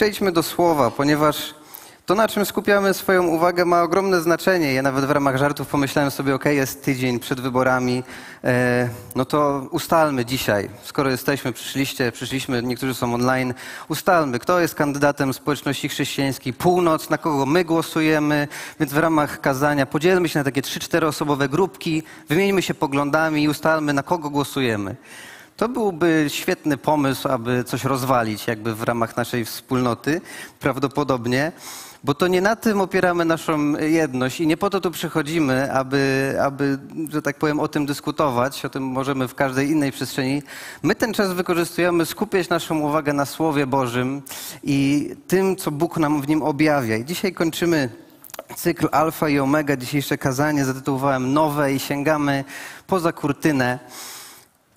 Przejdźmy do słowa, ponieważ to, na czym skupiamy swoją uwagę, ma ogromne znaczenie. Ja nawet w ramach żartów pomyślałem sobie, ok, jest tydzień przed wyborami, e, no to ustalmy dzisiaj, skoro jesteśmy, przyszliście, przyszliśmy, niektórzy są online, ustalmy, kto jest kandydatem społeczności chrześcijańskiej, północ, na kogo my głosujemy, więc w ramach kazania podzielmy się na takie trzy, czteroosobowe grupki, wymieńmy się poglądami i ustalmy, na kogo głosujemy. To byłby świetny pomysł, aby coś rozwalić jakby w ramach naszej wspólnoty, prawdopodobnie, bo to nie na tym opieramy naszą jedność i nie po to tu przychodzimy, aby, aby, że tak powiem, o tym dyskutować, o tym możemy w każdej innej przestrzeni. My ten czas wykorzystujemy skupiać naszą uwagę na Słowie Bożym i tym, co Bóg nam w nim objawia. I dzisiaj kończymy cykl Alfa i Omega. Dzisiejsze kazanie zatytułowałem Nowe i sięgamy poza kurtynę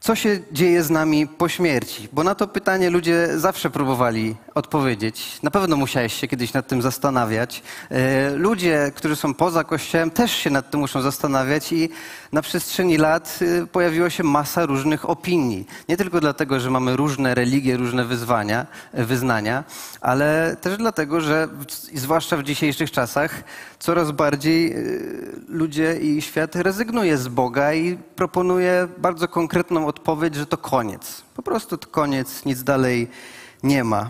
co się dzieje z nami po śmierci? Bo na to pytanie ludzie zawsze próbowali odpowiedzieć. Na pewno musiałeś się kiedyś nad tym zastanawiać. E, ludzie, którzy są poza Kościołem, też się nad tym muszą zastanawiać i na przestrzeni lat e, pojawiła się masa różnych opinii. Nie tylko dlatego, że mamy różne religie, różne wyzwania, e, wyznania, ale też dlatego, że zwłaszcza w dzisiejszych czasach coraz bardziej ludzie i świat rezygnuje z Boga i proponuje bardzo konkretną odpowiedź, że to koniec. Po prostu to koniec, nic dalej nie ma.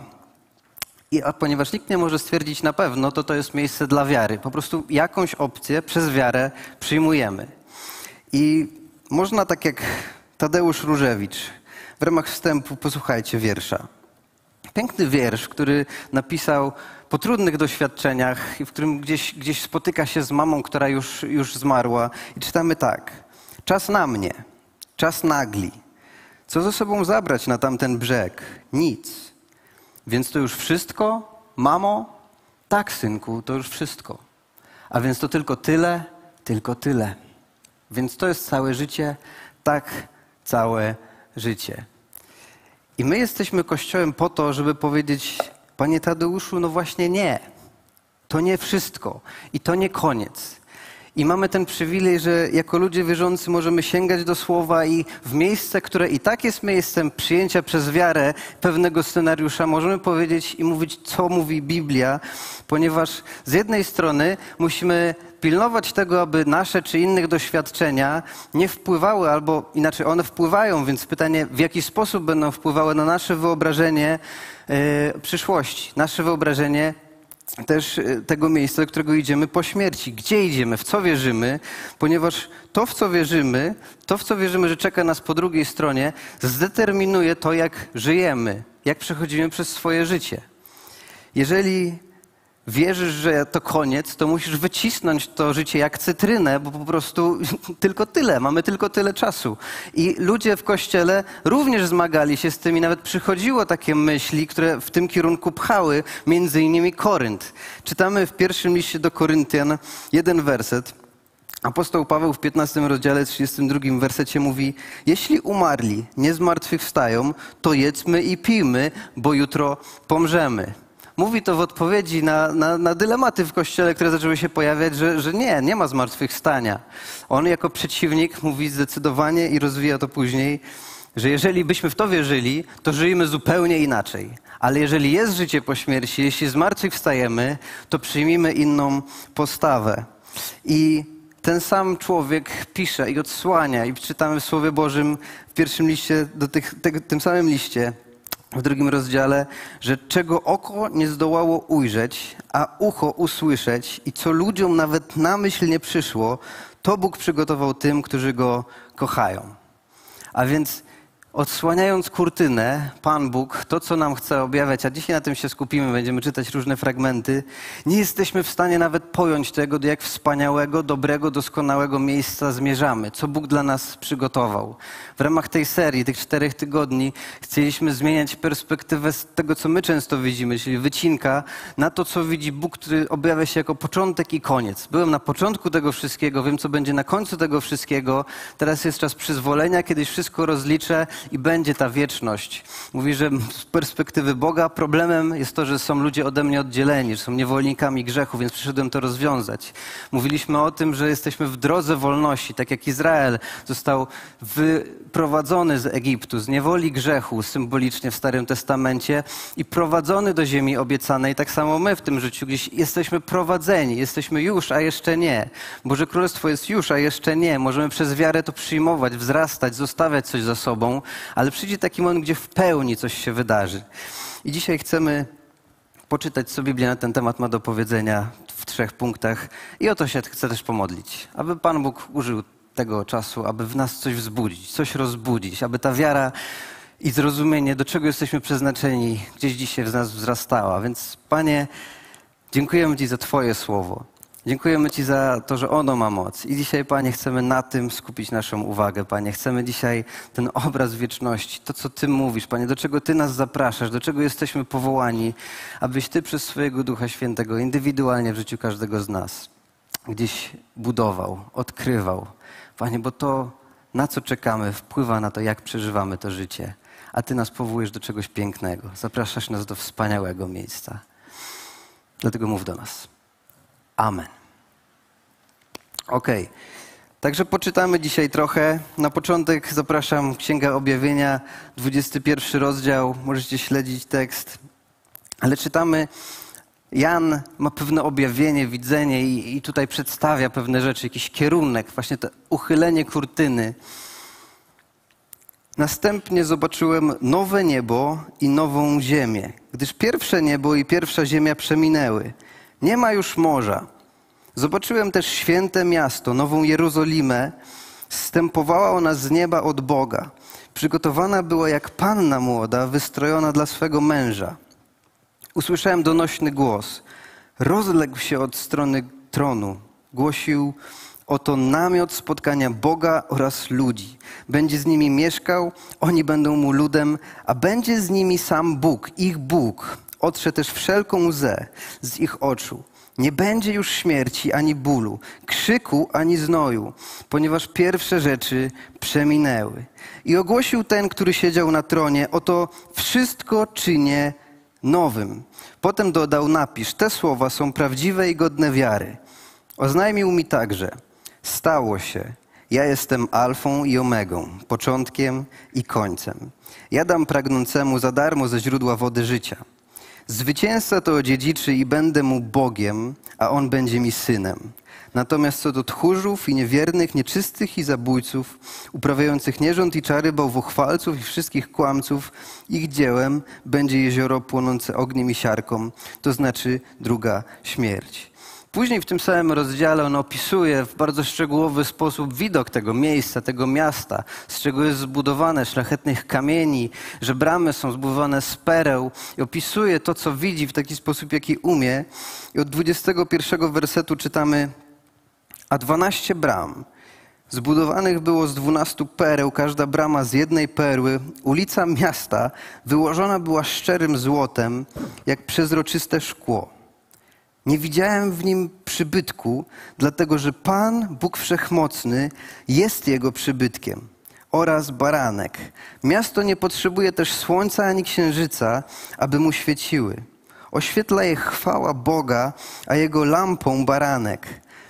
I, a ponieważ nikt nie może stwierdzić na pewno, to to jest miejsce dla wiary. Po prostu jakąś opcję przez wiarę przyjmujemy. I można tak jak Tadeusz Różewicz, w ramach wstępu posłuchajcie wiersza. Piękny wiersz, który napisał po trudnych doświadczeniach i w którym gdzieś, gdzieś spotyka się z mamą, która już, już zmarła. I czytamy tak. Czas na mnie, czas nagli. Co ze sobą zabrać na tamten brzeg? Nic. Więc to już wszystko? Mamo? Tak, synku, to już wszystko. A więc to tylko tyle, tylko tyle. Więc to jest całe życie, tak całe życie. I my jesteśmy Kościołem po to, żeby powiedzieć, Panie Tadeuszu, no właśnie nie. To nie wszystko i to nie koniec. I mamy ten przywilej, że jako ludzie wierzący możemy sięgać do słowa i w miejsce, które i tak jest miejscem przyjęcia przez wiarę pewnego scenariusza, możemy powiedzieć i mówić, co mówi Biblia, ponieważ z jednej strony musimy pilnować tego, aby nasze czy innych doświadczenia nie wpływały, albo inaczej one wpływają, więc pytanie, w jaki sposób będą wpływały na nasze wyobrażenie yy, przyszłości, nasze wyobrażenie też e, tego miejsca, do którego idziemy po śmierci. Gdzie idziemy, w co wierzymy, ponieważ to, w co wierzymy, to, w co wierzymy, że czeka nas po drugiej stronie, zdeterminuje to, jak żyjemy, jak przechodzimy przez swoje życie. Jeżeli wierzysz, że to koniec, to musisz wycisnąć to życie jak cytrynę, bo po prostu tylko tyle, mamy tylko tyle czasu. I ludzie w kościele również zmagali się z tym i nawet przychodziło takie myśli, które w tym kierunku pchały, między innymi Korynt. Czytamy w pierwszym liście do Koryntian jeden werset. Apostoł Paweł w 15 rozdziale 32 wersecie mówi: Jeśli umarli nie zmartwychwstają, to jedzmy i pijmy, bo jutro pomrzemy mówi to w odpowiedzi na, na, na, dylematy w kościele, które zaczęły się pojawiać, że, że nie, nie ma zmartwychwstania. On jako przeciwnik mówi zdecydowanie i rozwija to później, że jeżeli byśmy w to wierzyli, to żyjemy zupełnie inaczej. Ale jeżeli jest życie po śmierci, jeśli zmartwychwstajemy, to przyjmijmy inną postawę. I ten sam człowiek pisze i odsłania, i czytamy w Słowie Bożym w pierwszym liście, do tych, te, tym samym liście, w drugim rozdziale, że czego oko nie zdołało ujrzeć, a ucho usłyszeć i co ludziom nawet na myśl nie przyszło, to Bóg przygotował tym, którzy Go kochają. A więc Odsłaniając kurtynę, Pan Bóg, to co nam chce objawiać, a dzisiaj na tym się skupimy, będziemy czytać różne fragmenty, nie jesteśmy w stanie nawet pojąć tego, do jak wspaniałego, dobrego, doskonałego miejsca zmierzamy, co Bóg dla nas przygotował. W ramach tej serii, tych czterech tygodni, chcieliśmy zmieniać perspektywę z tego, co my często widzimy, czyli wycinka, na to, co widzi Bóg, który objawia się jako początek i koniec. Byłem na początku tego wszystkiego, wiem, co będzie na końcu tego wszystkiego. Teraz jest czas przyzwolenia, kiedyś wszystko rozliczę i będzie ta wieczność. Mówi, że z perspektywy Boga problemem jest to, że są ludzie ode mnie oddzieleni, że są niewolnikami grzechu, więc przyszedłem to rozwiązać. Mówiliśmy o tym, że jesteśmy w drodze wolności, tak jak Izrael został wyprowadzony z Egiptu, z niewoli grzechu, symbolicznie w Starym Testamencie i prowadzony do ziemi obiecanej. Tak samo my w tym życiu gdzieś jesteśmy prowadzeni, jesteśmy już, a jeszcze nie. Boże Królestwo jest już, a jeszcze nie. Możemy przez wiarę to przyjmować, wzrastać, zostawiać coś za sobą, ale przyjdzie taki moment, gdzie w pełni coś się wydarzy. I dzisiaj chcemy poczytać, co Biblia na ten temat ma do powiedzenia w trzech punktach i o to się chcę też pomodlić, aby Pan Bóg użył tego czasu, aby w nas coś wzbudzić, coś rozbudzić, aby ta wiara i zrozumienie, do czego jesteśmy przeznaczeni, gdzieś dzisiaj w nas wzrastała. Więc Panie, dziękujemy Ci za Twoje słowo. Dziękujemy Ci za to, że ono ma moc. I dzisiaj, Panie, chcemy na tym skupić naszą uwagę, Panie. Chcemy dzisiaj ten obraz wieczności, to, co Ty mówisz, Panie, do czego Ty nas zapraszasz, do czego jesteśmy powołani, abyś Ty przez swojego Ducha Świętego indywidualnie w życiu każdego z nas gdzieś budował, odkrywał. Panie, bo to, na co czekamy, wpływa na to, jak przeżywamy to życie. A Ty nas powołujesz do czegoś pięknego. Zapraszasz nas do wspaniałego miejsca. Dlatego mów do nas. Amen. Ok. Także poczytamy dzisiaj trochę. Na początek zapraszam Księga Objawienia, 21 rozdział. Możecie śledzić tekst. Ale czytamy, Jan ma pewne objawienie, widzenie i, i tutaj przedstawia pewne rzeczy, jakiś kierunek, właśnie to uchylenie kurtyny. Następnie zobaczyłem nowe niebo i nową ziemię, gdyż pierwsze niebo i pierwsza ziemia przeminęły. Nie ma już morza. Zobaczyłem też święte miasto, nową Jerozolimę. Stępowała ona z nieba od Boga. Przygotowana była jak panna młoda, wystrojona dla swego męża. Usłyszałem donośny głos. Rozległ się od strony tronu. Głosił oto namiot spotkania Boga oraz ludzi. Będzie z nimi mieszkał, oni będą mu ludem, a będzie z nimi sam Bóg, ich Bóg. Otrze też wszelką łzę z ich oczu. Nie będzie już śmierci ani bólu, krzyku ani znoju, ponieważ pierwsze rzeczy przeminęły. I ogłosił ten, który siedział na tronie, oto wszystko czynię nowym. Potem dodał, napisz, te słowa są prawdziwe i godne wiary. Oznajmił mi także, stało się, ja jestem alfą i omegą, początkiem i końcem. Ja dam pragnącemu za darmo ze źródła wody życia. Zwycięzca to odziedziczy i będę mu Bogiem, a on będzie mi synem. Natomiast co do tchórzów i niewiernych, nieczystych i zabójców, uprawiających nierząd i czary, bałwochwalców i wszystkich kłamców, ich dziełem będzie jezioro płonące ogniem i siarką, to znaczy druga śmierć. Później w tym samym rozdziale on opisuje w bardzo szczegółowy sposób widok tego miejsca, tego miasta, z czego jest zbudowane, szlachetnych kamieni, że bramy są zbudowane z pereł i opisuje to, co widzi w taki sposób, jaki umie. I od 21 wersetu czytamy, a 12 bram zbudowanych było z 12 pereł, każda brama z jednej perły. Ulica miasta wyłożona była szczerym złotem, jak przezroczyste szkło. Nie widziałem w nim przybytku, dlatego że Pan, Bóg Wszechmocny, jest jego przybytkiem oraz baranek. Miasto nie potrzebuje też słońca ani księżyca, aby mu świeciły. Oświetla je chwała Boga, a jego lampą baranek.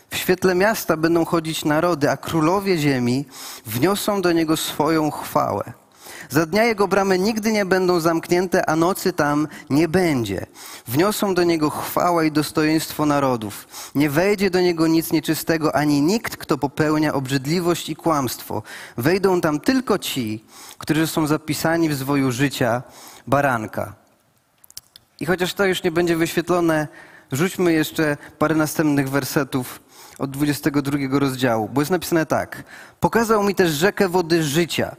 W świetle miasta będą chodzić narody, a królowie ziemi wniosą do niego swoją chwałę. Za dnia jego bramy nigdy nie będą zamknięte, a nocy tam nie będzie. Wniosą do niego chwałę i dostojeństwo narodów. Nie wejdzie do niego nic nieczystego, ani nikt, kto popełnia obrzydliwość i kłamstwo. Wejdą tam tylko ci, którzy są zapisani w zwoju życia baranka. I chociaż to już nie będzie wyświetlone, rzućmy jeszcze parę następnych wersetów od 22 rozdziału, bo jest napisane tak. Pokazał mi też rzekę wody życia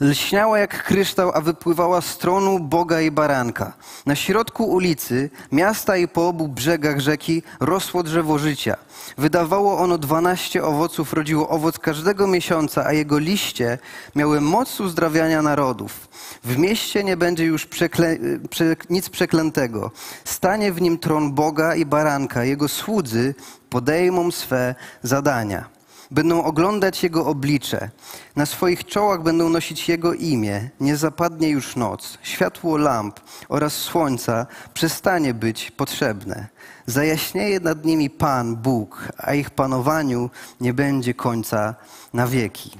lśniała jak kryształ, a wypływała z tronu Boga i baranka. Na środku ulicy, miasta i po obu brzegach rzeki rosło drzewo życia. Wydawało ono dwanaście owoców, rodziło owoc każdego miesiąca, a jego liście miały moc uzdrawiania narodów. W mieście nie będzie już przekle... prze... nic przeklętego. Stanie w nim tron Boga i baranka. Jego słudzy podejmą swe zadania. Będą oglądać Jego oblicze. Na swoich czołach będą nosić Jego imię. Nie zapadnie już noc. Światło lamp oraz słońca przestanie być potrzebne. Zajaśnieje nad nimi Pan, Bóg, a ich panowaniu nie będzie końca na wieki.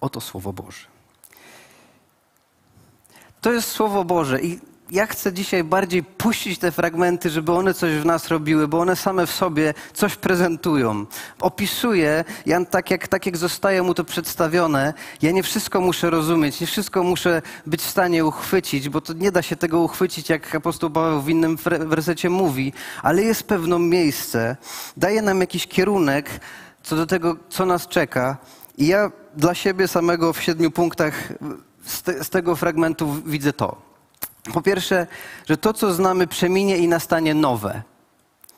Oto Słowo Boże. To jest Słowo Boże i ja chcę dzisiaj bardziej puścić te fragmenty, żeby one coś w nas robiły, bo one same w sobie coś prezentują. Opisuje, ja tak jak, tak jak zostaje mu to przedstawione, ja nie wszystko muszę rozumieć, nie wszystko muszę być w stanie uchwycić, bo to nie da się tego uchwycić, jak apostoł Paweł w innym wersecie mówi, ale jest pewne miejsce, daje nam jakiś kierunek co do tego, co nas czeka. I ja dla siebie samego w siedmiu punktach z, te, z tego fragmentu widzę to. Po pierwsze, że to, co znamy, przeminie i nastanie nowe.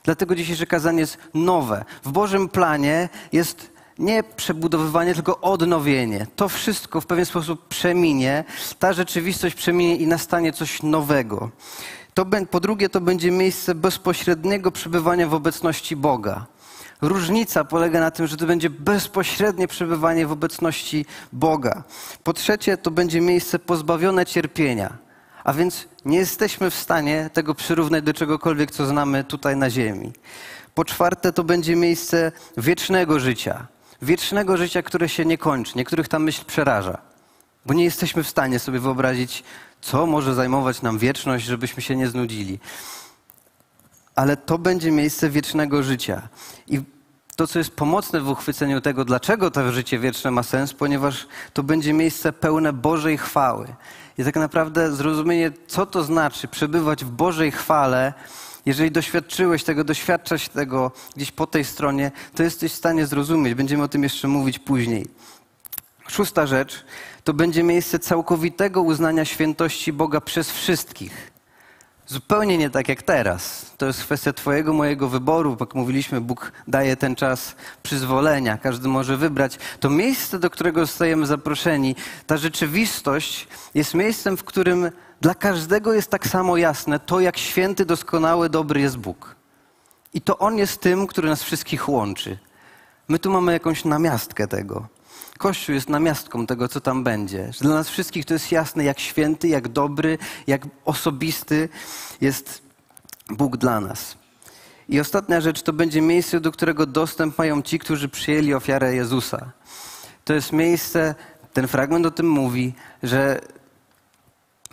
Dlatego dzisiejsze kazanie jest nowe. W Bożym planie jest nie przebudowywanie, tylko odnowienie. To wszystko w pewien sposób przeminie, ta rzeczywistość przeminie i nastanie coś nowego. To, po drugie, to będzie miejsce bezpośredniego przebywania w obecności Boga. Różnica polega na tym, że to będzie bezpośrednie przebywanie w obecności Boga. Po trzecie, to będzie miejsce pozbawione cierpienia. A więc nie jesteśmy w stanie tego przyrównać do czegokolwiek, co znamy tutaj na Ziemi. Po czwarte, to będzie miejsce wiecznego życia. Wiecznego życia, które się nie kończy. Niektórych ta myśl przeraża, bo nie jesteśmy w stanie sobie wyobrazić, co może zajmować nam wieczność, żebyśmy się nie znudzili. Ale to będzie miejsce wiecznego życia. I to, co jest pomocne w uchwyceniu tego, dlaczego to życie wieczne ma sens, ponieważ to będzie miejsce pełne Bożej chwały. I tak naprawdę zrozumienie, co to znaczy przebywać w Bożej chwale, jeżeli doświadczyłeś tego, doświadczasz tego gdzieś po tej stronie, to jesteś w stanie zrozumieć. Będziemy o tym jeszcze mówić później. Szósta rzecz to będzie miejsce całkowitego uznania świętości Boga przez wszystkich. Zupełnie nie tak jak teraz. To jest kwestia Twojego, mojego wyboru. Jak mówiliśmy, Bóg daje ten czas przyzwolenia, każdy może wybrać. To miejsce, do którego zostajemy zaproszeni, ta rzeczywistość jest miejscem, w którym dla każdego jest tak samo jasne to, jak święty, doskonały, dobry jest Bóg. I to On jest tym, który nas wszystkich łączy. My tu mamy jakąś namiastkę tego. Kościół jest namiastką tego, co tam będzie. Że dla nas wszystkich to jest jasne, jak święty, jak dobry, jak osobisty jest Bóg dla nas. I ostatnia rzecz to będzie miejsce, do którego dostęp mają ci, którzy przyjęli ofiarę Jezusa. To jest miejsce, ten fragment o tym mówi, że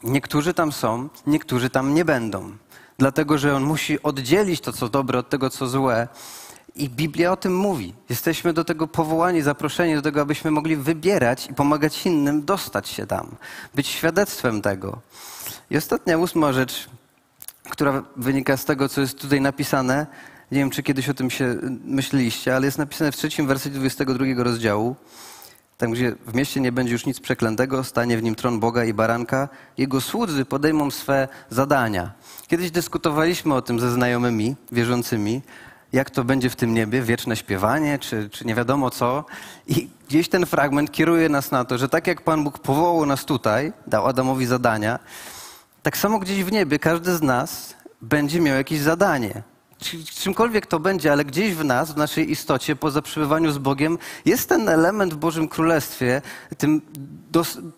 niektórzy tam są, niektórzy tam nie będą. Dlatego, że on musi oddzielić to, co dobre, od tego, co złe. I Biblia o tym mówi. Jesteśmy do tego powołani, zaproszeni do tego, abyśmy mogli wybierać i pomagać innym dostać się tam, być świadectwem tego. I ostatnia, ósma rzecz, która wynika z tego, co jest tutaj napisane. Nie wiem, czy kiedyś o tym się myśleliście, ale jest napisane w trzecim wersecie 22 rozdziału. Tam, gdzie w mieście nie będzie już nic przeklętego, stanie w nim tron Boga i baranka, jego słudzy podejmą swe zadania. Kiedyś dyskutowaliśmy o tym ze znajomymi, wierzącymi, jak to będzie w tym niebie, wieczne śpiewanie, czy, czy nie wiadomo co. I gdzieś ten fragment kieruje nas na to, że tak jak Pan Bóg powołał nas tutaj, dał Adamowi zadania, tak samo gdzieś w niebie każdy z nas będzie miał jakieś zadanie. Czymkolwiek to będzie, ale gdzieś w nas, w naszej istocie, poza przebywaniu z Bogiem, jest ten element w Bożym Królestwie, tym,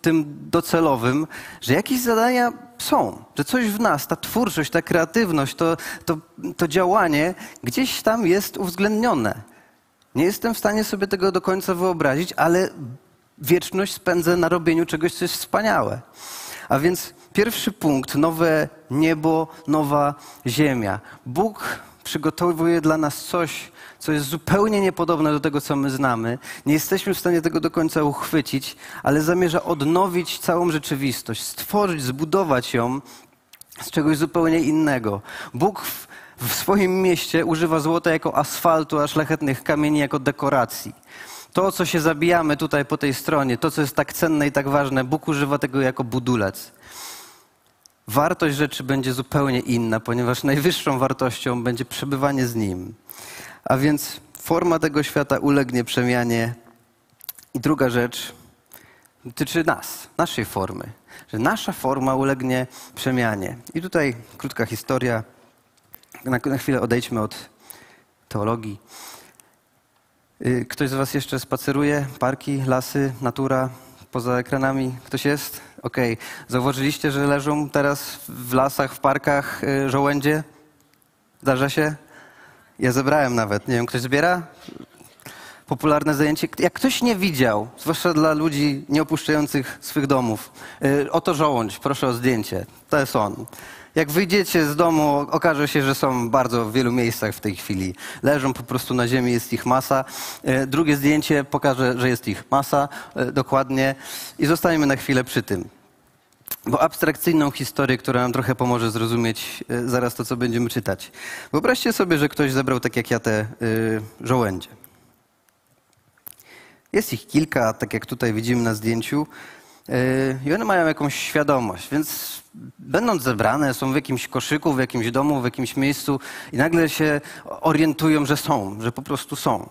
tym docelowym, że jakieś zadania są, że coś w nas, ta twórczość, ta kreatywność, to, to, to działanie gdzieś tam jest uwzględnione. Nie jestem w stanie sobie tego do końca wyobrazić, ale wieczność spędzę na robieniu czegoś, co jest wspaniałe. A więc pierwszy punkt, nowe niebo, nowa ziemia. Bóg przygotowuje dla nas coś, co jest zupełnie niepodobne do tego, co my znamy. Nie jesteśmy w stanie tego do końca uchwycić, ale zamierza odnowić całą rzeczywistość, stworzyć, zbudować ją z czegoś zupełnie innego. Bóg w, w swoim mieście używa złota jako asfaltu, a szlachetnych kamieni jako dekoracji. To, co się zabijamy tutaj po tej stronie, to, co jest tak cenne i tak ważne, Bóg używa tego jako budulec. Wartość rzeczy będzie zupełnie inna, ponieważ najwyższą wartością będzie przebywanie z Nim. A więc forma tego świata ulegnie przemianie. I druga rzecz dotyczy nas, naszej formy, że nasza forma ulegnie przemianie. I tutaj krótka historia. Na, na chwilę odejdźmy od teologii. Y, Ktoś z Was jeszcze spaceruje? Parki, lasy, natura, poza ekranami? Ktoś jest? Okej. Zauważyliście, że leżą teraz w lasach, w parkach y, żołędzie? Zdarza się? Ja zebrałem nawet. Nie wiem, ktoś zbiera? Popularne zajęcie. Jak ktoś nie widział, zwłaszcza dla ludzi nieopuszczających swych domów, y, oto żołądź, proszę o zdjęcie. To jest on. Jak wyjdziecie z domu, okaże się, że są bardzo w wielu miejscach w tej chwili. Leżą po prostu na ziemi, jest ich masa. Y, Drugie zdjęcie pokaże, że jest ich masa, y, dokładnie. I zostaniemy na chwilę przy tym. Bo abstrakcyjną historię, która nam trochę pomoże zrozumieć zaraz to, co będziemy czytać. Wyobraźcie sobie, że ktoś zebrał tak jak ja te żołędzie. Jest ich kilka, tak jak tutaj widzimy na zdjęciu. Yy, I one mają jakąś świadomość, więc będąc zebrane, są w jakimś koszyku, w jakimś domu, w jakimś miejscu i nagle się orientują, że są, że po prostu są.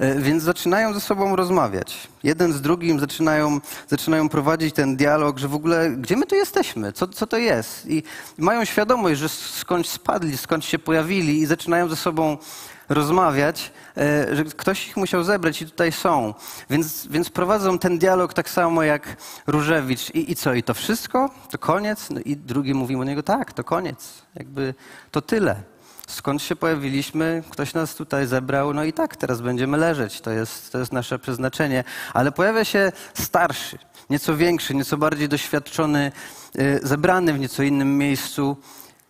Yy, Więc zaczynają ze sobą rozmawiać. Jeden z drugim zaczynają, zaczynają prowadzić ten dialog, że w ogóle gdzie my tu jesteśmy, co, co to jest. I mają świadomość, że skądś spadli, skąd się pojawili i zaczynają ze sobą rozmawiać, e, że ktoś ich musiał zebrać i tutaj są. Więc, więc prowadzą ten dialog tak samo jak Różewicz. I, I co, i to wszystko? To koniec? No I drugi mówi o niego, tak, to koniec. Jakby to tyle. Skąd się pojawiliśmy, ktoś nas tutaj zebrał, no i tak, teraz będziemy leżeć. To jest, to jest nasze przeznaczenie. Ale pojawia się starszy, nieco większy, nieco bardziej doświadczony, e, zebrany w nieco innym miejscu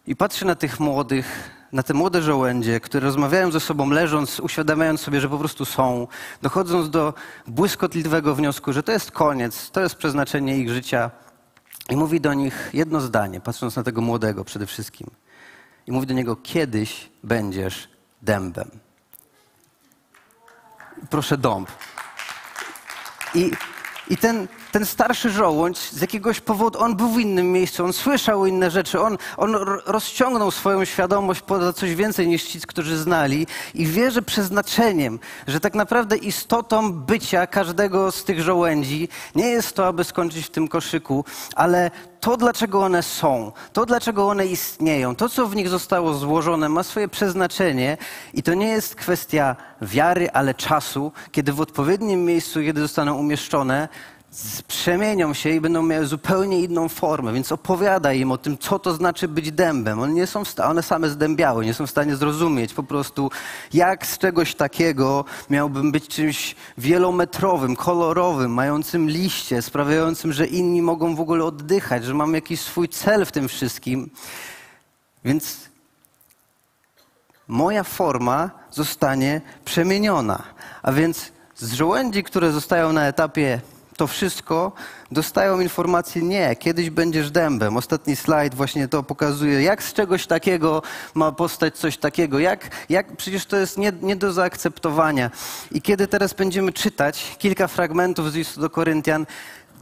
i patrzy na tych młodych, na te młode żołędzie, które rozmawiają ze sobą leżąc, uświadamiając sobie, że po prostu są, dochodząc do błyskotliwego wniosku, że to jest koniec, to jest przeznaczenie ich życia. I mówi do nich jedno zdanie, patrząc na tego młodego przede wszystkim. I mówi do niego: Kiedyś będziesz dębem. Proszę dąb. I, i ten, ten starszy żołądź z jakiegoś powodu, on był w innym miejscu, on słyszał inne rzeczy, on, on ro- rozciągnął swoją świadomość poza coś więcej niż ci, którzy znali i wie, że przeznaczeniem, że tak naprawdę istotą bycia każdego z tych żołędzi nie jest to, aby skończyć w tym koszyku, ale to, dlaczego one są, to, dlaczego one istnieją, to, co w nich zostało złożone, ma swoje przeznaczenie i to nie jest kwestia wiary, ale czasu, kiedy w odpowiednim miejscu, kiedy zostaną umieszczone, przemienią się i będą miały zupełnie inną formę, więc opowiadaj im o tym, co to znaczy być dębem. One, nie są one same zdębiały, nie są w stanie zrozumieć po prostu, jak z czegoś takiego miałbym być czymś wielometrowym, kolorowym, mającym liście, sprawiającym, że inni mogą w ogóle oddychać, że mam jakiś swój cel w tym wszystkim. Więc moja forma zostanie przemieniona. A więc z żołędzi, które zostają na etapie to wszystko, dostają informację nie, kiedyś będziesz dębem. Ostatni slajd właśnie to pokazuje, jak z czegoś takiego ma powstać coś takiego, jak, jak przecież to jest nie, nie do zaakceptowania. I kiedy teraz będziemy czytać kilka fragmentów z listu do Koryntian,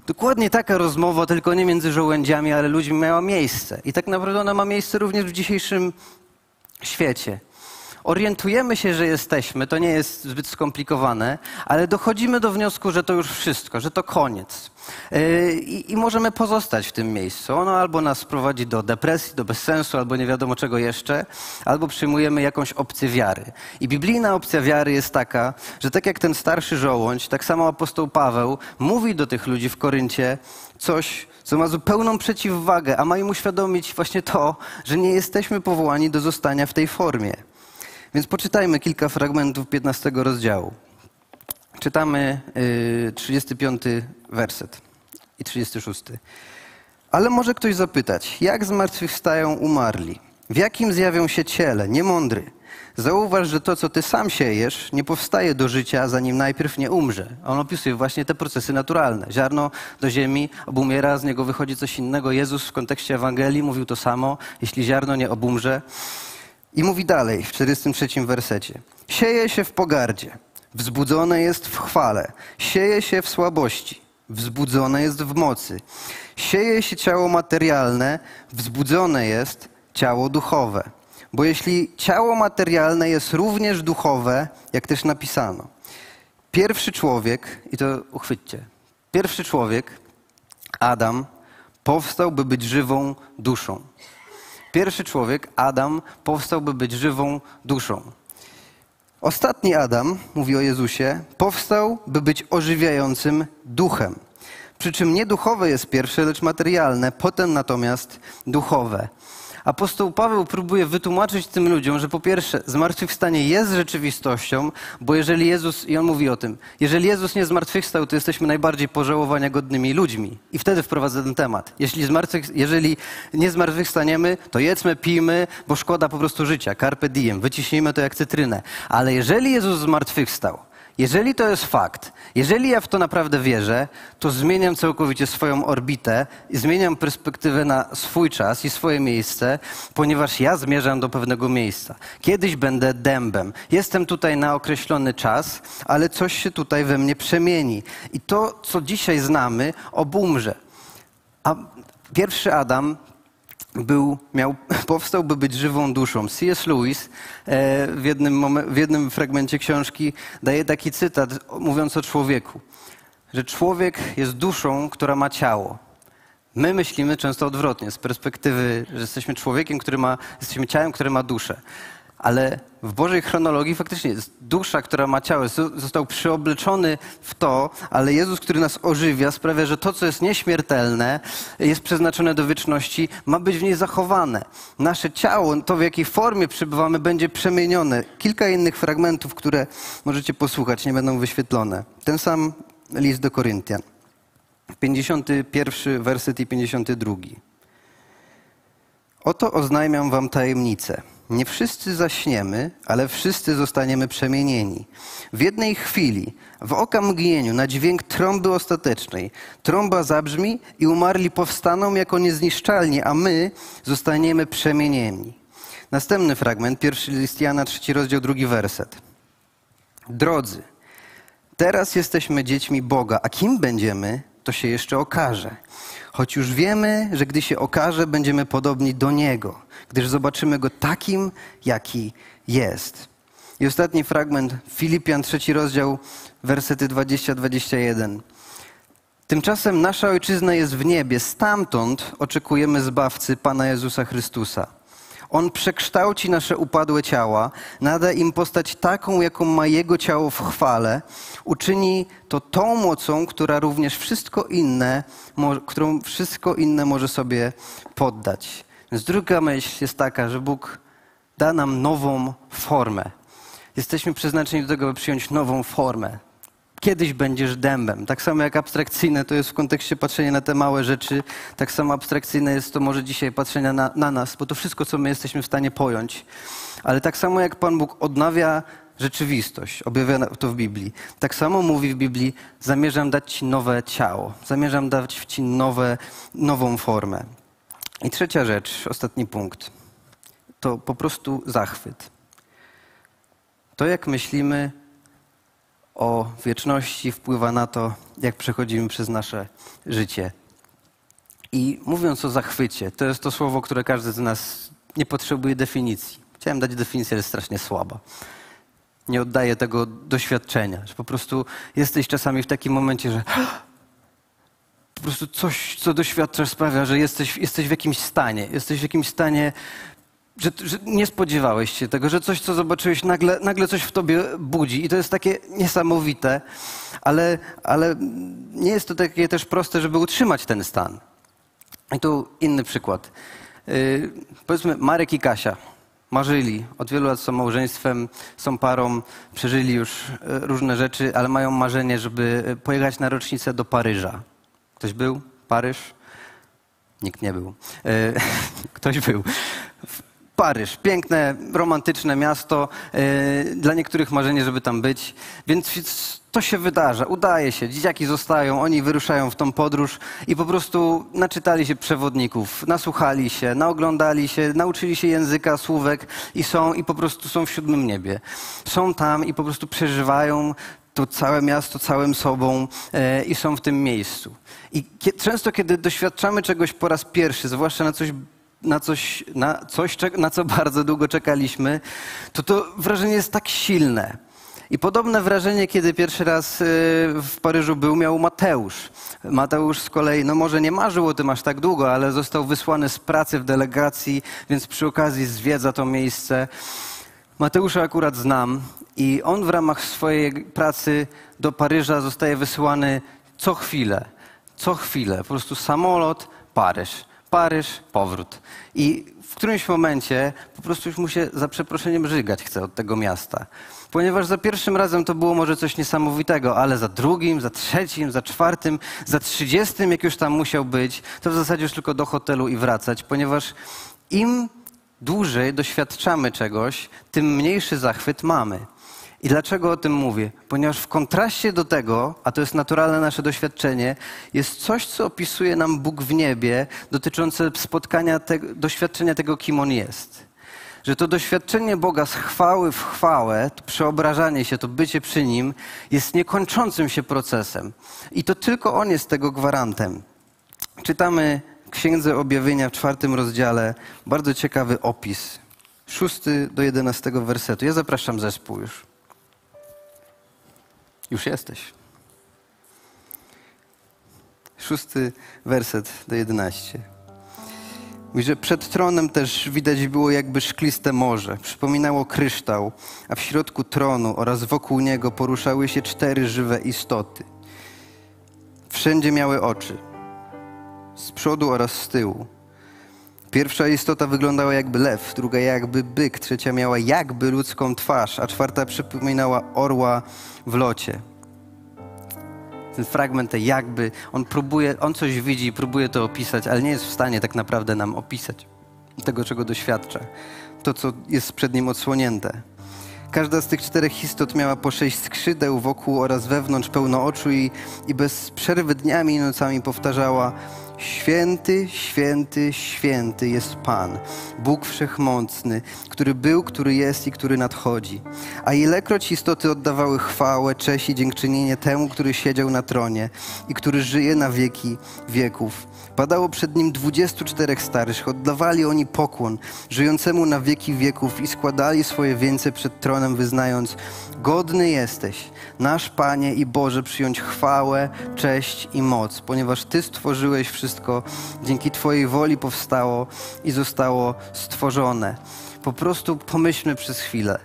Dokładnie taka rozmowa, tylko nie między żołędziami, ale ludźmi miała miejsce. I tak naprawdę ona ma miejsce również w dzisiejszym świecie. Orientujemy się, że jesteśmy, to nie jest zbyt skomplikowane, ale dochodzimy do wniosku, że to już wszystko, że to koniec. Yy, I, I możemy pozostać w tym miejscu. Ono albo nas prowadzi do depresji, do bezsensu, albo nie wiadomo czego jeszcze, albo przyjmujemy jakąś opcję wiary. I biblijna opcja wiary jest taka, że tak jak ten starszy żołądź, tak samo apostoł Paweł mówi do tych ludzi w Koryncie coś, co ma zupełną przeciwwagę, a ma im uświadomić właśnie to, że nie jesteśmy powołani do zostania w tej formie. Więc poczytajmy kilka fragmentów 15 rozdziału. Czytamy y, 35 werset i 36. Ale może ktoś zapytać, jak zmartwychwstają umarli? W jakim zjawią się ciele? Niemądry. Zauważ, że to, co ty sam siejesz, nie powstaje do życia, zanim najpierw nie umrze. On opisuje właśnie te procesy naturalne. Ziarno do ziemi obumiera, z niego wychodzi coś innego. Jezus w kontekście Ewangelii mówił to samo. Jeśli ziarno nie obumrze, i mówi dalej w 43 wersecie. Sieje się w pogardzie, wzbudzone jest w chwale, sieje się w słabości, wzbudzone jest w mocy. Sieje się ciało materialne, wzbudzone jest ciało duchowe. Bo jeśli ciało materialne jest również duchowe, jak też napisano, pierwszy człowiek, i to uchwyćcie, pierwszy człowiek, Adam, powstał, by być żywą duszą. Pierwszy człowiek, Adam, powstał, by być żywą duszą. Ostatni Adam, mówi o Jezusie, powstał, by być ożywiającym duchem. Przy czym nie duchowe jest pierwsze, lecz materialne, potem natomiast duchowe. Apostoł Paweł próbuje wytłumaczyć tym ludziom, że po pierwsze, zmartwychwstanie jest rzeczywistością, bo jeżeli Jezus, i on mówi o tym, jeżeli Jezus nie zmartwychwstał, to jesteśmy najbardziej pożałowania godnymi ludźmi. I wtedy wprowadza ten temat. Jeśli, jeżeli nie zmartwychwstaniemy, to jedzmy, pijmy, bo szkoda po prostu życia. Carpe diem, wyciśnijmy to jak cytrynę. Ale jeżeli Jezus zmartwychwstał, jeżeli to jest fakt, jeżeli ja w to naprawdę wierzę, to zmieniam całkowicie swoją orbitę i zmieniam perspektywę na swój czas i swoje miejsce, ponieważ ja zmierzam do pewnego miejsca. Kiedyś będę dębem. Jestem tutaj na określony czas, ale coś się tutaj we mnie przemieni. I to, co dzisiaj znamy, obumrze. A pierwszy Adam był, miał, powstał, by być żywą duszą. C.S. Lewis e, w jednym, w jednym fragmencie książki daje taki cytat, mówiąc o człowieku, że człowiek jest duszą, która ma ciało. My myślimy często odwrotnie, z perspektywy, że jesteśmy człowiekiem, który ma, jesteśmy ciałem, które ma duszę ale w Bożej chronologii faktycznie jest dusza, która ma ciało, został przyobleczony w to, ale Jezus, który nas ożywia, sprawia, że to, co jest nieśmiertelne, jest przeznaczone do wieczności, ma być w niej zachowane. Nasze ciało, to w jakiej formie przybywamy, będzie przemienione. Kilka innych fragmentów, które możecie posłuchać, nie będą wyświetlone. Ten sam list do Koryntian. 51 werset i 52. Oto oznajmiam wam tajemnicę. Nie wszyscy zaśniemy, ale wszyscy zostaniemy przemienieni. W jednej chwili, w oka mgnieniu, na dźwięk trąby ostatecznej, trąba zabrzmi i umarli powstaną jako niezniszczalni, a my zostaniemy przemienieni. Następny fragment, pierwszy list Jana, trzeci rozdział, drugi werset. Drodzy, teraz jesteśmy dziećmi Boga, a kim będziemy, to się jeszcze okaże. Choć już wiemy, że gdy się okaże, będziemy podobni do Niego, gdyż zobaczymy Go takim, jaki jest. I ostatni fragment, Filipian, trzeci rozdział, wersety 20-21. Tymczasem nasza ojczyzna jest w niebie, stamtąd oczekujemy Zbawcy Pana Jezusa Chrystusa on przekształci nasze upadłe ciała, nada im postać taką, jaką ma Jego ciało w chwale, uczyni to tą mocą, która również wszystko inne, którą wszystko inne może sobie poddać. Więc druga myśl jest taka, że Bóg da nam nową formę. Jesteśmy przeznaczeni do tego, by przyjąć nową formę kiedyś będziesz dębem. Tak samo jak abstrakcyjne to jest w kontekście patrzenia na te małe rzeczy, tak samo abstrakcyjne jest to może dzisiaj patrzenia na, na nas, bo to wszystko, co my jesteśmy w stanie pojąć. Ale tak samo jak Pan Bóg odnawia rzeczywistość, objawia to w Biblii, tak samo mówi w Biblii, zamierzam dać Ci nowe ciało, zamierzam dać Ci nowe, nową formę. I trzecia rzecz, ostatni punkt, to po prostu zachwyt. To, jak myślimy o wieczności wpływa na to, jak przechodzimy przez nasze życie. I mówiąc o zachwycie, to jest to słowo, które każdy z nas nie potrzebuje definicji. Chciałem dać definicję, ale jest strasznie słaba. Nie oddaje tego doświadczenia, że po prostu jesteś czasami w takim momencie, że po prostu coś, co doświadczasz, sprawia, że jesteś, jesteś w jakimś stanie. Jesteś w jakimś stanie że, że, nie spodziewałeś się tego, że coś, co zobaczyłeś, nagle, nagle coś w tobie budzi. I to jest takie niesamowite, ale, ale nie jest to takie też proste, żeby utrzymać ten stan. I tu inny przykład. Yy, powiedzmy, Marek i Kasia marzyli, od wielu lat są małżeństwem, są parą, przeżyli już y, różne rzeczy, ale mają marzenie, żeby y, pojechać na rocznicę do Paryża. Ktoś był? Paryż? Nikt nie był. Yy, ktoś był. Paryż, piękne, romantyczne miasto, yy, dla niektórych marzenie, żeby tam być, więc to się wydarza, udaje się, dzieciaki zostają, oni wyruszają w tą podróż i po prostu naczytali się przewodników, nasłuchali się, naoglądali się, nauczyli się języka, słówek i są i po prostu są w siódmym niebie. Są tam i po prostu przeżywają to całe miasto całym sobą yy, i są w tym miejscu. I często, kiedy doświadczamy czegoś po raz pierwszy, zwłaszcza na coś na coś, na coś, na co bardzo długo czekaliśmy, to to wrażenie jest tak silne. I podobne wrażenie, kiedy pierwszy raz y, w Paryżu był, miał Mateusz. Mateusz z kolei, no może nie marzył o tym aż tak długo, ale został wysłany z pracy w delegacji, więc przy okazji zwiedza to miejsce. Mateusza akurat znam I on w ramach swojej pracy do Paryża zostaje wysyłany co chwilę. Co chwilę. Po prostu samolot, Paryż. Paryż, powrót. I w którymś momencie po prostu już mu się za przeproszeniem żygać chce od tego miasta. Ponieważ za pierwszym razem to było może coś niesamowitego, ale za drugim, za trzecim, za czwartym, za trzydziestym, jak już tam musiał być, to w zasadzie już tylko do hotelu i wracać, ponieważ im dłużej doświadczamy czegoś, tym mniejszy zachwyt mamy. I dlaczego o tym mówię? Ponieważ w kontraście do tego, a to jest naturalne nasze doświadczenie, jest coś, co opisuje nam Bóg w niebie, dotyczące spotkania, te, doświadczenia tego, kim On jest. Że to doświadczenie Boga z chwały w chwałę, to przeobrażanie się, to bycie przy Nim, jest niekończącym się procesem. I to tylko On jest tego gwarantem. Czytamy Księdze Objawienia w czwartym rozdziale bardzo ciekawy opis. Szósty do jedenastego wersetu. Ja zapraszam zespół już. Już jesteś. Szósty werset do jedenaście. Mówi, że przed tronem też widać było jakby szkliste morze. Przypominało kryształ, a w środku tronu oraz wokół niego poruszały się cztery żywe istoty. Wszędzie miały oczy z przodu oraz z tyłu. Pierwsza istota wyglądała jakby lew, druga jakby byk, trzecia miała jakby ludzką twarz, a czwarta przypominała orła w locie. Ten fragment te jakby, on próbuje, on coś widzi próbuje to opisać, ale nie jest w stanie tak naprawdę nam opisać tego, czego doświadcza. To, co jest przed nim odsłonięte. Każda z tych czterech istot miała po sześć skrzydeł wokół oraz wewnątrz pełno oczu i, i bez przerwy dniami i nocami powtarzała Święty, święty, święty jest Pan, Bóg Wszechmocny, który był, który jest i który nadchodzi. A ilekroć istoty oddawały chwałę, cześć i dziękczynienie temu, który siedział na tronie i który żyje na wieki wieków. Padało przed nim dwudziestu czterech starszych, oddawali oni pokłon żyjącemu na wieki wieków i składali swoje wieńce przed tronem, wyznając: Godny jesteś, nasz Panie i Boże, przyjąć chwałę, cześć i moc, ponieważ Ty stworzyłeś wszystko, dzięki Twojej woli powstało i zostało stworzone. Po prostu pomyślmy przez chwilę.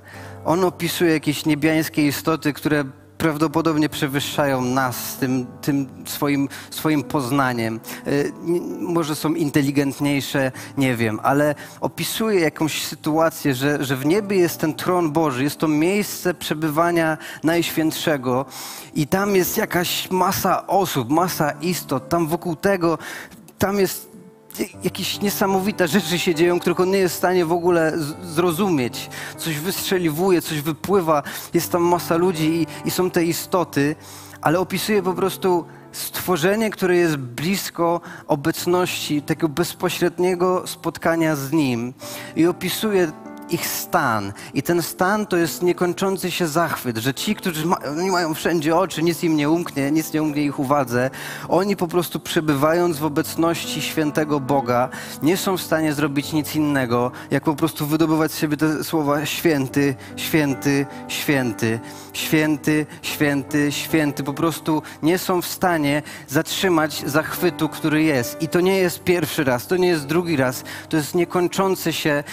On opisuje jakieś niebiańskie istoty, które prawdopodobnie przewyższają nas tym, tym swoim, swoim poznaniem. Y, może są inteligentniejsze, nie wiem, ale opisuje jakąś sytuację, że, że w niebie jest ten tron Boży, jest to miejsce przebywania Najświętszego i tam jest jakaś masa osób, masa istot, tam wokół tego, tam jest jakieś niesamowite rzeczy się dzieją, których on nie jest w stanie w ogóle zrozumieć. Coś wystrzeliwuje, coś wypływa, jest tam masa ludzi i, i są te istoty, ale opisuje po prostu stworzenie, które jest blisko obecności, tego bezpośredniego spotkania z Nim. I opisuje ich stan. I ten stan to jest niekończący się zachwyt, że ci, którzy ma, mają wszędzie oczy, nic im nie umknie, nic nie umknie ich uwadze, oni po prostu przebywając w obecności świętego Boga, nie są w stanie zrobić nic innego, jak po prostu wydobywać z siebie te słowa święty, święty, święty, święty, święty, święty. Po prostu nie są w stanie zatrzymać zachwytu, który jest. I to nie jest pierwszy raz, to nie jest drugi raz, to jest niekończący się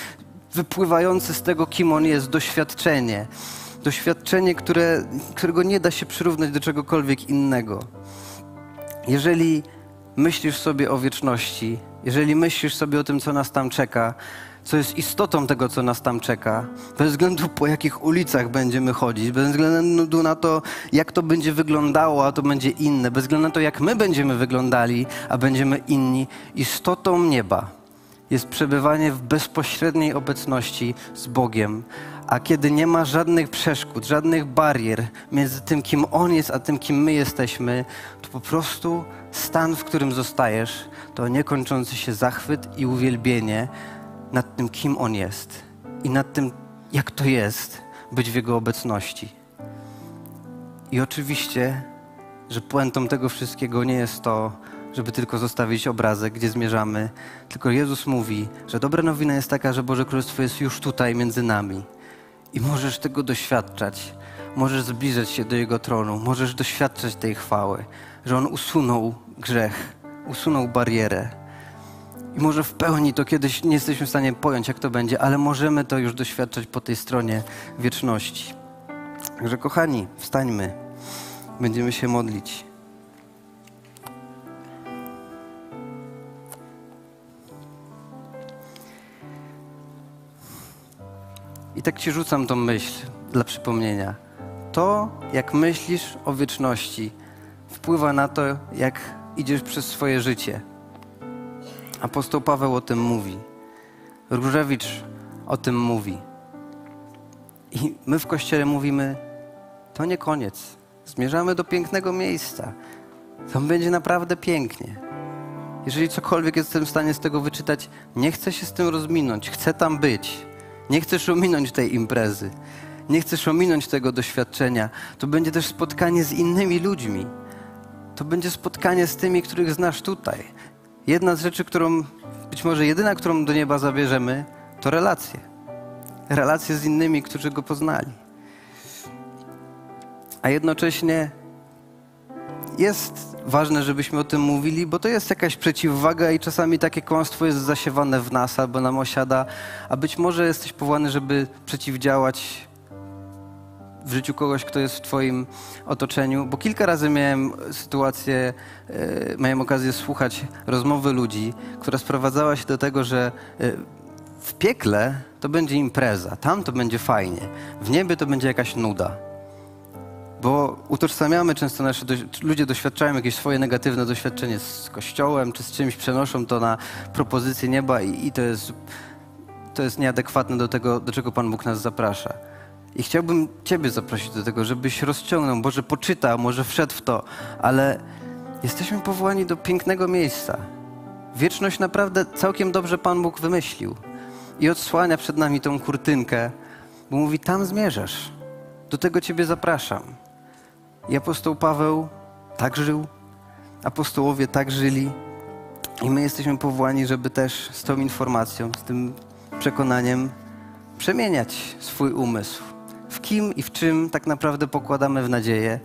wypływające z tego, kim on jest, doświadczenie. Doświadczenie, które, którego nie da się przyrównać do czegokolwiek innego. Jeżeli myślisz sobie o wieczności, jeżeli myślisz sobie o tym, co nas tam czeka, co jest istotą tego, co nas tam czeka, bez względu po jakich ulicach będziemy chodzić, bez względu na to, jak to będzie wyglądało, a to będzie inne, bez względu na to, jak my będziemy wyglądali, a będziemy inni, istotą nieba jest przebywanie w bezpośredniej obecności z Bogiem. A kiedy nie ma żadnych przeszkód, żadnych barier między tym, kim On jest, a tym, kim my jesteśmy, to po prostu stan, w którym zostajesz, to niekończący się zachwyt i uwielbienie nad tym, kim On jest i nad tym, jak to jest być w Jego obecności. I oczywiście, że puentą tego wszystkiego nie jest to, żeby tylko zostawić obrazek, gdzie zmierzamy. Tylko Jezus mówi, że dobra nowina jest taka, że Boże Królestwo jest już tutaj między nami. I możesz tego doświadczać. Możesz zbliżać się do Jego tronu. Możesz doświadczać tej chwały, że On usunął grzech, usunął barierę. I może w pełni to kiedyś nie jesteśmy w stanie pojąć, jak to będzie, ale możemy to już doświadczać po tej stronie wieczności. Także kochani, wstańmy. Będziemy się modlić. I tak ci rzucam tą myśl dla przypomnienia. To, jak myślisz o wieczności, wpływa na to, jak idziesz przez swoje życie. Apostoł Paweł o tym mówi. Różewicz o tym mówi. I my w kościele mówimy: To nie koniec. Zmierzamy do pięknego miejsca. Tam będzie naprawdę pięknie. Jeżeli cokolwiek jestem w stanie z tego wyczytać, nie chcę się z tym rozminąć, chcę tam być. Nie chcesz ominąć tej imprezy. Nie chcesz ominąć tego doświadczenia. To będzie też spotkanie z innymi ludźmi. To będzie spotkanie z tymi, których znasz tutaj. Jedna z rzeczy, którą, być może jedyna, którą do nieba zabierzemy, to relacje. Relacje z innymi, którzy go poznali. A jednocześnie jest ważne, żebyśmy o tym mówili, bo to jest jakaś przeciwwaga i czasami takie kłamstwo jest zasiewane w nas albo nam osiada, a być może jesteś powołany, żeby przeciwdziałać w życiu kogoś, kto jest w Twoim otoczeniu, bo kilka razy miałem sytuację, e, miałem okazję słuchać rozmowy ludzi, która sprowadzała się do tego, że e, w piekle to będzie impreza, tam to będzie fajnie, w niebie to będzie jakaś nuda. Bo utożsamiamy często nasze, ludzie doświadczają jakieś swoje negatywne doświadczenie z Kościołem czy z czymś, przenoszą to na propozycję nieba i, i to, jest, to jest nieadekwatne do tego, do czego Pan Bóg nas zaprasza. I chciałbym Ciebie zaprosić do tego, żebyś rozciągnął, może poczytał, może wszedł w to, ale jesteśmy powołani do pięknego miejsca. Wieczność naprawdę całkiem dobrze Pan Bóg wymyślił i odsłania przed nami tą kurtynkę, bo mówi: Tam zmierzasz. Do tego Ciebie zapraszam. I apostoł Paweł tak żył, apostołowie tak żyli, i my jesteśmy powołani, żeby też z tą informacją, z tym przekonaniem przemieniać swój umysł. W kim i w czym tak naprawdę pokładamy w nadzieję